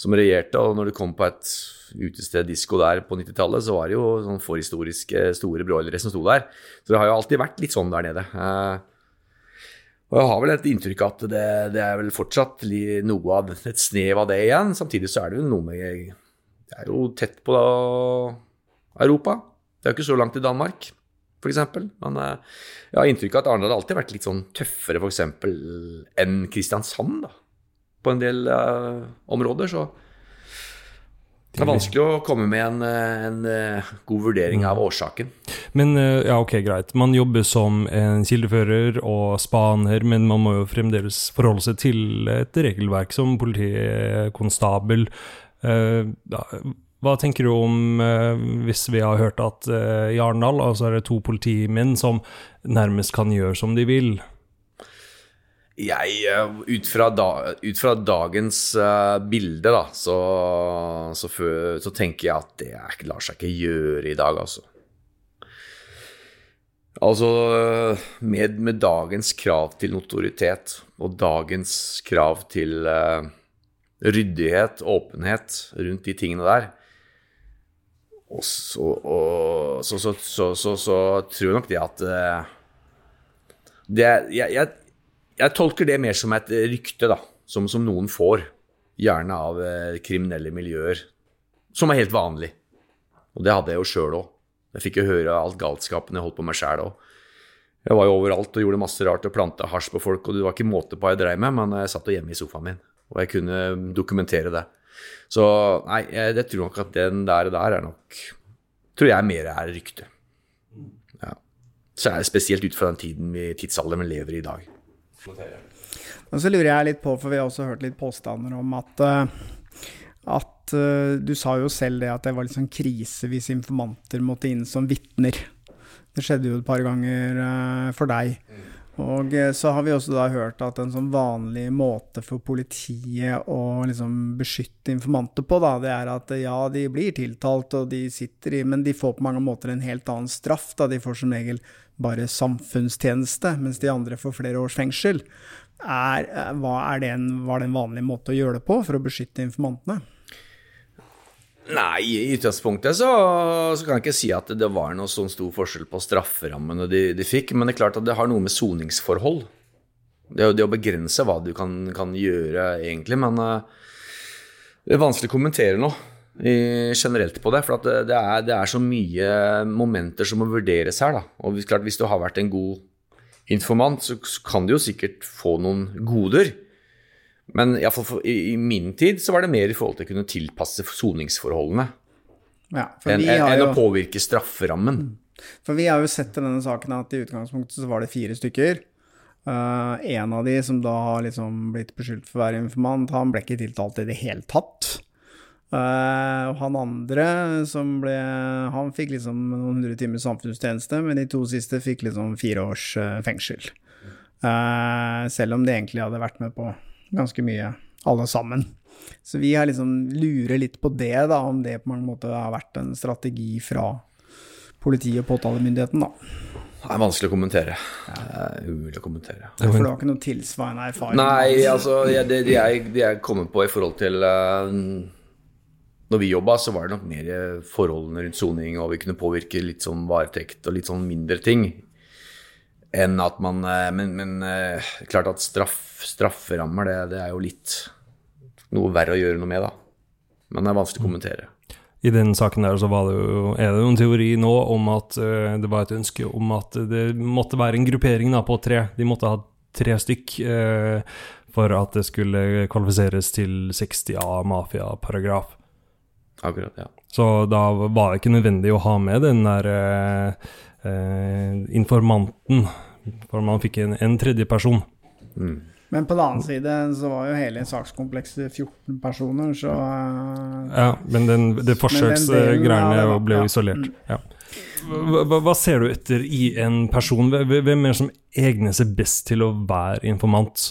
som regjerte. Og når du kom på et utested disko der på 90-tallet, så var det jo sånn forhistoriske store broilere som sto der. Så det har jo alltid vært litt sånn der nede. Og jeg har vel et inntrykk at det, det er vel fortsatt noe av et snev av det igjen. Samtidig så er det jo noe med Det er jo tett på da, Europa. Det er jo ikke så langt til Danmark, f.eks. Men eh, jeg har inntrykk av at Arendal har alltid vært litt sånn tøffere f.eks. enn Kristiansand, da. På en del uh, områder, så det er vanskelig å komme med en, eh, en eh, god vurdering av årsaken. Men eh, ja, ok, greit. Man jobber som en kildefører og spaner, men man må jo fremdeles forholde seg til et regelverk som politikonstabel. Hva tenker du om hvis vi har hørt at i Arendal altså er det to politimenn som nærmest kan gjøre som de vil? Jeg, eh, ut fra, da, ut fra dagens uh, bilde, da, så, så, fø- så tenker jeg at det er, lar seg ikke gjøre i dag, altså. Altså, med, med dagens krav til notoritet og dagens krav til uh, ryddighet, åpenhet rundt de tingene der, og så, og, så, så, så, tror jeg nok det at eh, det, jeg, jeg, jeg tolker det mer som et rykte, da, som, som noen får, gjerne av eh, kriminelle miljøer, som er helt vanlig. Og det hadde jeg jo sjøl òg. Jeg fikk jo høre alt galskapen jeg holdt på med sjæl òg. Jeg var jo overalt og gjorde masse rart og planta hasj på folk, og det var ikke måte på hva jeg dreiv med, men jeg satt jo hjemme i sofaen min, og jeg kunne dokumentere det. Så nei, jeg, jeg tror nok at den der og der er nok Tror jeg mer er rykte. Ja. Så er det spesielt ut fra den tiden vi, tidsalderen vi lever i i dag. Og så lurer jeg litt på, for vi har også hørt litt påstander om at eh, at eh, du sa jo selv det at det var litt sånn krise hvis informanter måtte inn som vitner. Det skjedde jo et par ganger eh, for deg. Og eh, så har vi også da hørt at en sånn vanlig måte for politiet å liksom beskytte informanter på, da, det er at ja, de blir tiltalt og de sitter i Men de får på mange måter en helt annen straff, da. De får som regel bare samfunnstjeneste, mens de andre får flere års fengsel. Er, eh, er det en, var det en vanlig måte å gjøre det på for å beskytte informantene? Nei, i utgangspunktet så, så, kan jeg ikke si at det var noe sånn stor forskjell på strafferammene de, de, fikk, men det er klart at det har noe med soningsforhold. Det, det å begrense hva du kan, kan gjøre, egentlig. Men uh, det er vanskelig å kommentere noe generelt på det. For det, er, det, er, så mye momenter som må vurderes her. Da. Og klart, hvis du har vært en god informant, så kan du jo sikkert få noen goder. Men i, fall, i, i, min tid så var det mer i forhold til å kunne tilpasse soningsforholdene ja, enn en å påvirke strafferammen. Mm. For vi har jo sett i denne saken at i utgangspunktet så var det fire stykker. Uh, en av de som da har liksom blitt beskyldt for å være informant, han ble ikke tiltalt i det hele tatt. Uh, han andre som ble Han fikk liksom noen hundre timer samfunnstjeneste, men de to siste fikk liksom fire års uh, fengsel. Selv om de egentlig hadde vært med på ganske mye, alle sammen. Så vi har liksom lurer litt på det, da, om det på mange måter har vært en strategi fra politiet og påtalemyndigheten, da. Det er vanskelig å kommentere. Det er umulig å kommentere. For du har ikke noe tilsvarende erfaring? Nei, altså det, det, jeg, det jeg kommer på i forhold til uh, Når vi jobba, så var det nok mer forholdene rundt soning, og vi kunne påvirke litt sånn varetekt og litt sånn mindre ting enn at man uh, Men, men uh, klart at straff strafferammer, det, det, er jo litt noe verre å gjøre noe med, da. Men det er vanskelig å kommentere. I den saken der så det jo, er det jo en teori nå om at uh, det var et ønske om at det måtte være en gruppering da, på tre. De måtte ha tre stykk uh, for at det skulle kvalifiseres til 60A mafiaparagraf. Akkurat, ja. Så da var det ikke nødvendig å ha med den der uh, informanten, for man fikk en, en tredje person. Mm. Men på den annen side så var jo hele sakskomplekset 14 personer, så uh, Ja, men den, det forsøksgreiene ble jo isolert. Mm. Ja. Hva, hva, ser du etter i en person? Hvem er det som egner seg best til å være informant?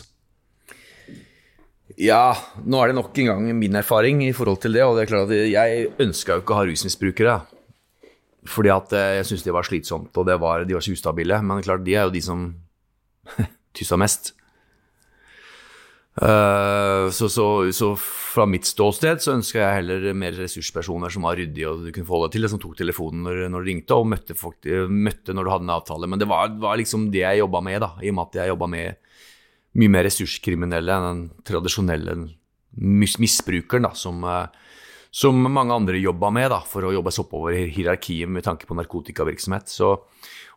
Ja, nå er det nok en gang min erfaring i forhold til det. Og det er klart at jeg ønska jo ikke å ha rusmisbrukere. Fordi at eh, jeg syntes det var slitsomt, og var, de var så ustabile. Men klart, de er jo de som tyssa mest. Uh, så, så, så, fra mitt ståsted så ønska jeg heller mer ressurspersoner som var ryddige og du kunne forholde deg til, som tok telefonen når, når du ringte, og møtte, folk, møtte, når du hadde en avtale. Men det var, var liksom det jeg jobba med, da, i og med at jeg jobba med mye mer ressurskriminelle enn den tradisjonelle mis misbrukeren, da, som, uh, som mange andre jobba med, da, for å jobbe seg oppover i hierarkiet med tanke på narkotikavirksomhet. Så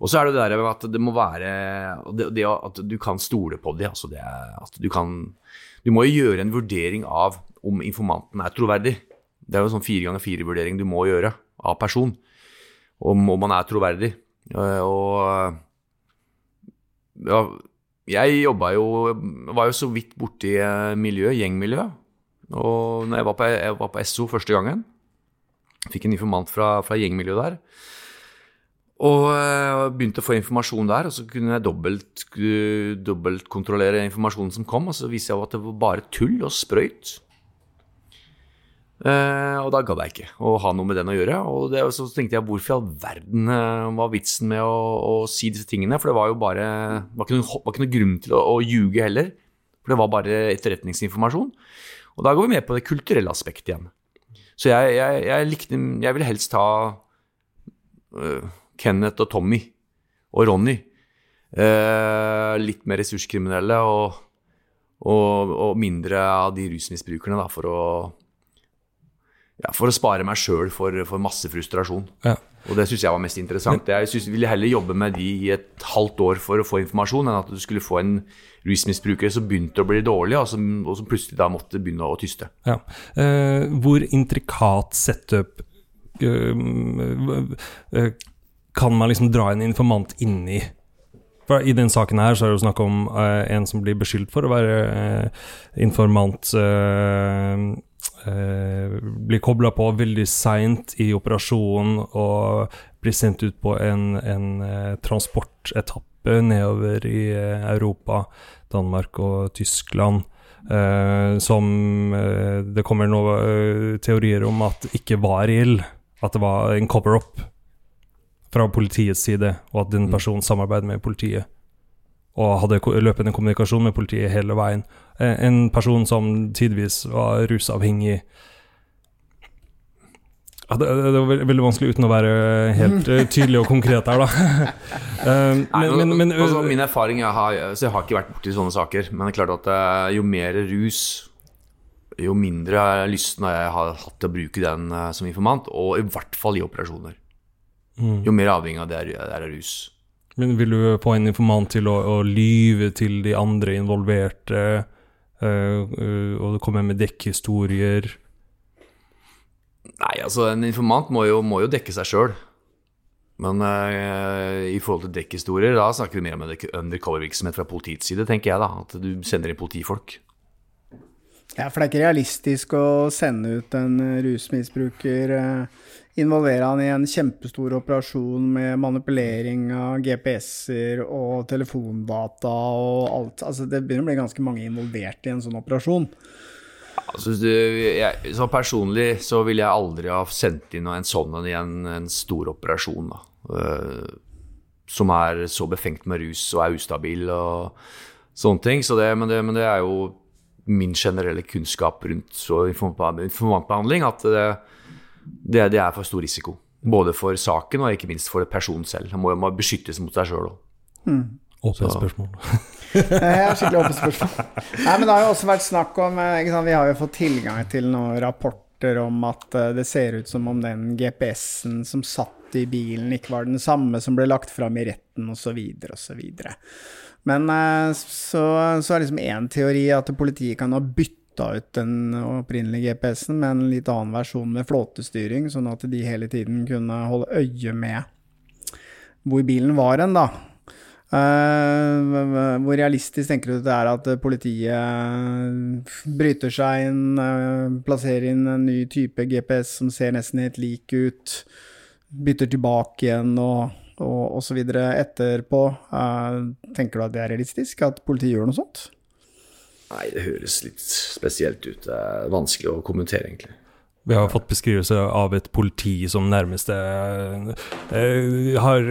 og så er det det der at det må være det, det At du kan stole på dem. Altså at du kan Du må jo gjøre en vurdering av om informanten er troverdig. Det er jo en sånn fire ganger fire-vurdering du må gjøre av person. Om, om man er troverdig. Og ja, jeg jobba jo Var jo så vidt borti miljø, gjengmiljøet. Og når jeg var på, jeg var på SO første gangen, fikk en informant fra, fra gjengmiljøet der. Og uh, begynte å få informasjon der, og så kunne jeg dobbelt, dobbeltkontrollere informasjonen som kom, og så viste jeg at det var bare tull og sprøyt. Eh, og da gadd jeg ikke å ha noe med den å gjøre. Og det, så tenkte jeg hvorfor i all verden var vitsen med å, å, si disse tingene? For det var jo bare var ikke noen, var ikke noen grunn til å, å ljuge heller. For det var bare etterretningsinformasjon. Og da går vi med på det kulturelle aspektet igjen. Så jeg, jeg, jeg likte Jeg ville helst ha Kenneth og Tommy og Ronny. Uh, litt mer ressurskriminelle og, og, og, mindre av de rusmisbrukerne, da, for å, ja, for å spare meg sjøl for, for, masse frustrasjon. Ja. Og det syns jeg var mest interessant. Jeg synes, ville heller jobbe med de i et halvt år for å få informasjon, enn at du skulle få en rusmisbruker som begynte å bli dårlig, og som, og som plutselig da måtte begynne å tyste. Ja. Eh, hvor intrikat setup uh, uh, kan man liksom dra en informant inn i for I den saken her så er det jo snakk om uh, en som blir beskyldt for å være uh, informant. Uh, blir kobla på veldig seint i operasjonen og blir sendt ut på en, en transportetappe nedover i eh, Europa, Danmark og Tyskland, eh, som eh, det kommer noen eh, teorier om at ikke var reell. At det var en cover-up fra politiets side, og at den personen samarbeider med politiet. Og hadde løpende kommunikasjon med politiet hele veien. Eh, En person som tidvis var rusavhengig. Det, det var veldig, vanskelig uten å være helt eh, tydelig og konkret her, da. Eh, Nei, men, men, men altså, min erfaring jeg har, så jeg har ikke vært borti sånne saker, men det er klart at jo mer rus, jo mindre lysten har jeg har hatt til å bruke den som informant, og i hvert fall i operasjoner. Mm. Jo mer avhengig av det er, det er rus. Men vil du få en informant til å, å lyve til de andre involverte, Uh, uh, og komme med dekkhistorier? Nei, altså en informant må jo, må jo dekke seg sjøl. Men uh, i forhold til dekkhistorier, da snakker vi mer om undercover-virksomhet fra politiets side, tenker jeg da. At du sender inn politifolk. Ja, for det er ikke realistisk å sende ut en rusmisbruker, eh, involvere han i en kjempestor operasjon med manipulering av GPS-er og telefondata og alt. Altså, det begynner å bli ganske mange involvert i en sånn operasjon. Altså, du, jeg, så personlig så ville jeg aldri ha sendt inn en sånn en i en stor operasjon, da. Uh, som er så befengt med rus og er ustabil og sånne ting. Så det, men, det, men det er jo min generelle kunnskap rundt informantbehandling at det, det, det er for stor risiko. Både for saken og ikke minst for personen selv. Han må, må beskyttes mot seg sjøl òg. Åpent spørsmål. Ja, skikkelig åpent spørsmål. Nei, men det har jo også vært snakk om eh, ikke sant, Vi har jo fått tilgang til noen rapporter om at eh, det ser ut som om den GPS-en som satt i bilen, ikke var den samme som ble lagt fram i retten, osv., osv. Men eh, så, så er liksom én teori at politiet kan ha bytta ut den opprinnelige GPS-en med en litt annen versjon med flåtestyring, sånn at de hele tiden kunne holde øye med hvor bilen var hen, da. Eh, hvor realistisk tenker du det er at politiet bryter seg inn, eh, plasserer inn en ny type GPS som ser nesten helt lik ut, bytter tilbake igjen og, og, og så videre etterpå? Eh, tenker du at det er realistisk, at politiet gjør noe sånt? Nei, det høres litt spesielt ut. Det er vanskelig å kommentere, egentlig. Vi har fått beskrivelse av et politi som nærmest er, eh, har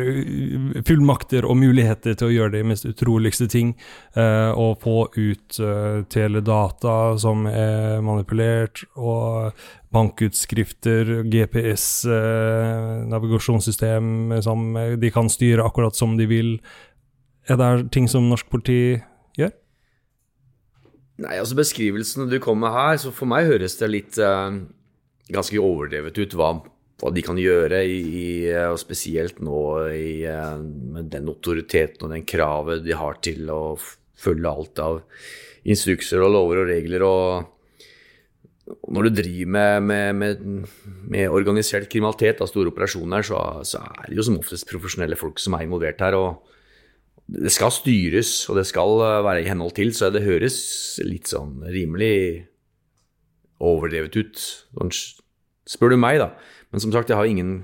fullmakter og muligheter til å gjøre de mest utroligste ting. Eh, og få ut eh, teledata som er manipulert, og bankutskrifter, GPS, eh, navigasjonssystem som de kan styre akkurat som de vil. Er det ting som norsk politi gjør? Nei, altså Beskrivelsene du kom med her, så for meg høres det litt eh, ganske overdrevet ut hva, hva de kan gjøre, i, i, og spesielt nå i, eh, med den autoriteten og den kravet de har til å følge alt av instrukser og lover og regler. og når du driver med, med, med, med organisert kriminalitet av store operasjoner, så, så er det jo som oftest profesjonelle folk som er involvert her. og det skal styres, og det skal eh, være i henhold til, så det høres litt sånn rimelig overdrevet ut. Sånn, Spør du meg, da. Men som sagt, jeg har ingen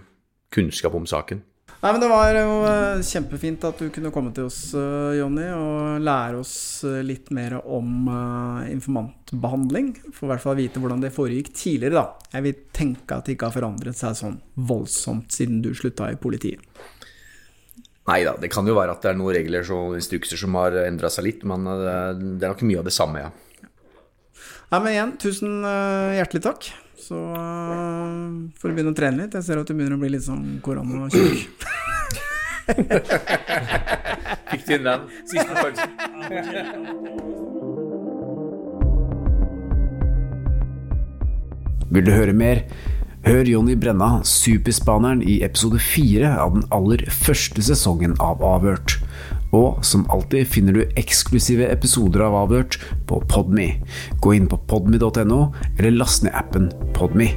kunnskap om saken. Nei, men Det var jo eh, kjempefint at du kunne komme til oss, eh, Jonny, og lære oss litt mer om eh, informantbehandling. For i hvert fall vite hvordan det foregikk tidligere, da. Jeg vil tenke at det ikke har forandret seg sånn voldsomt siden du slutta i politiet. Nei da, det kan jo være at det er noen regler og instrukser som har endra seg litt, men eh, det er nok mye av det samme, ja. Nei, men igjen, tusen eh, hjertelig takk. Så uh, får du begynne å trene litt. Jeg ser at du begynner å bli litt sånn koronatjukk. Fikk du inn den siste følelsen? Vil du høre mer? Hør Jonny Brenna, superspaneren, i episode fire av den aller første sesongen av Avhørt. Og som alltid finner du eksklusive episoder av Avhørt på Podme. Gå inn på podme.no, eller last ned appen Podme.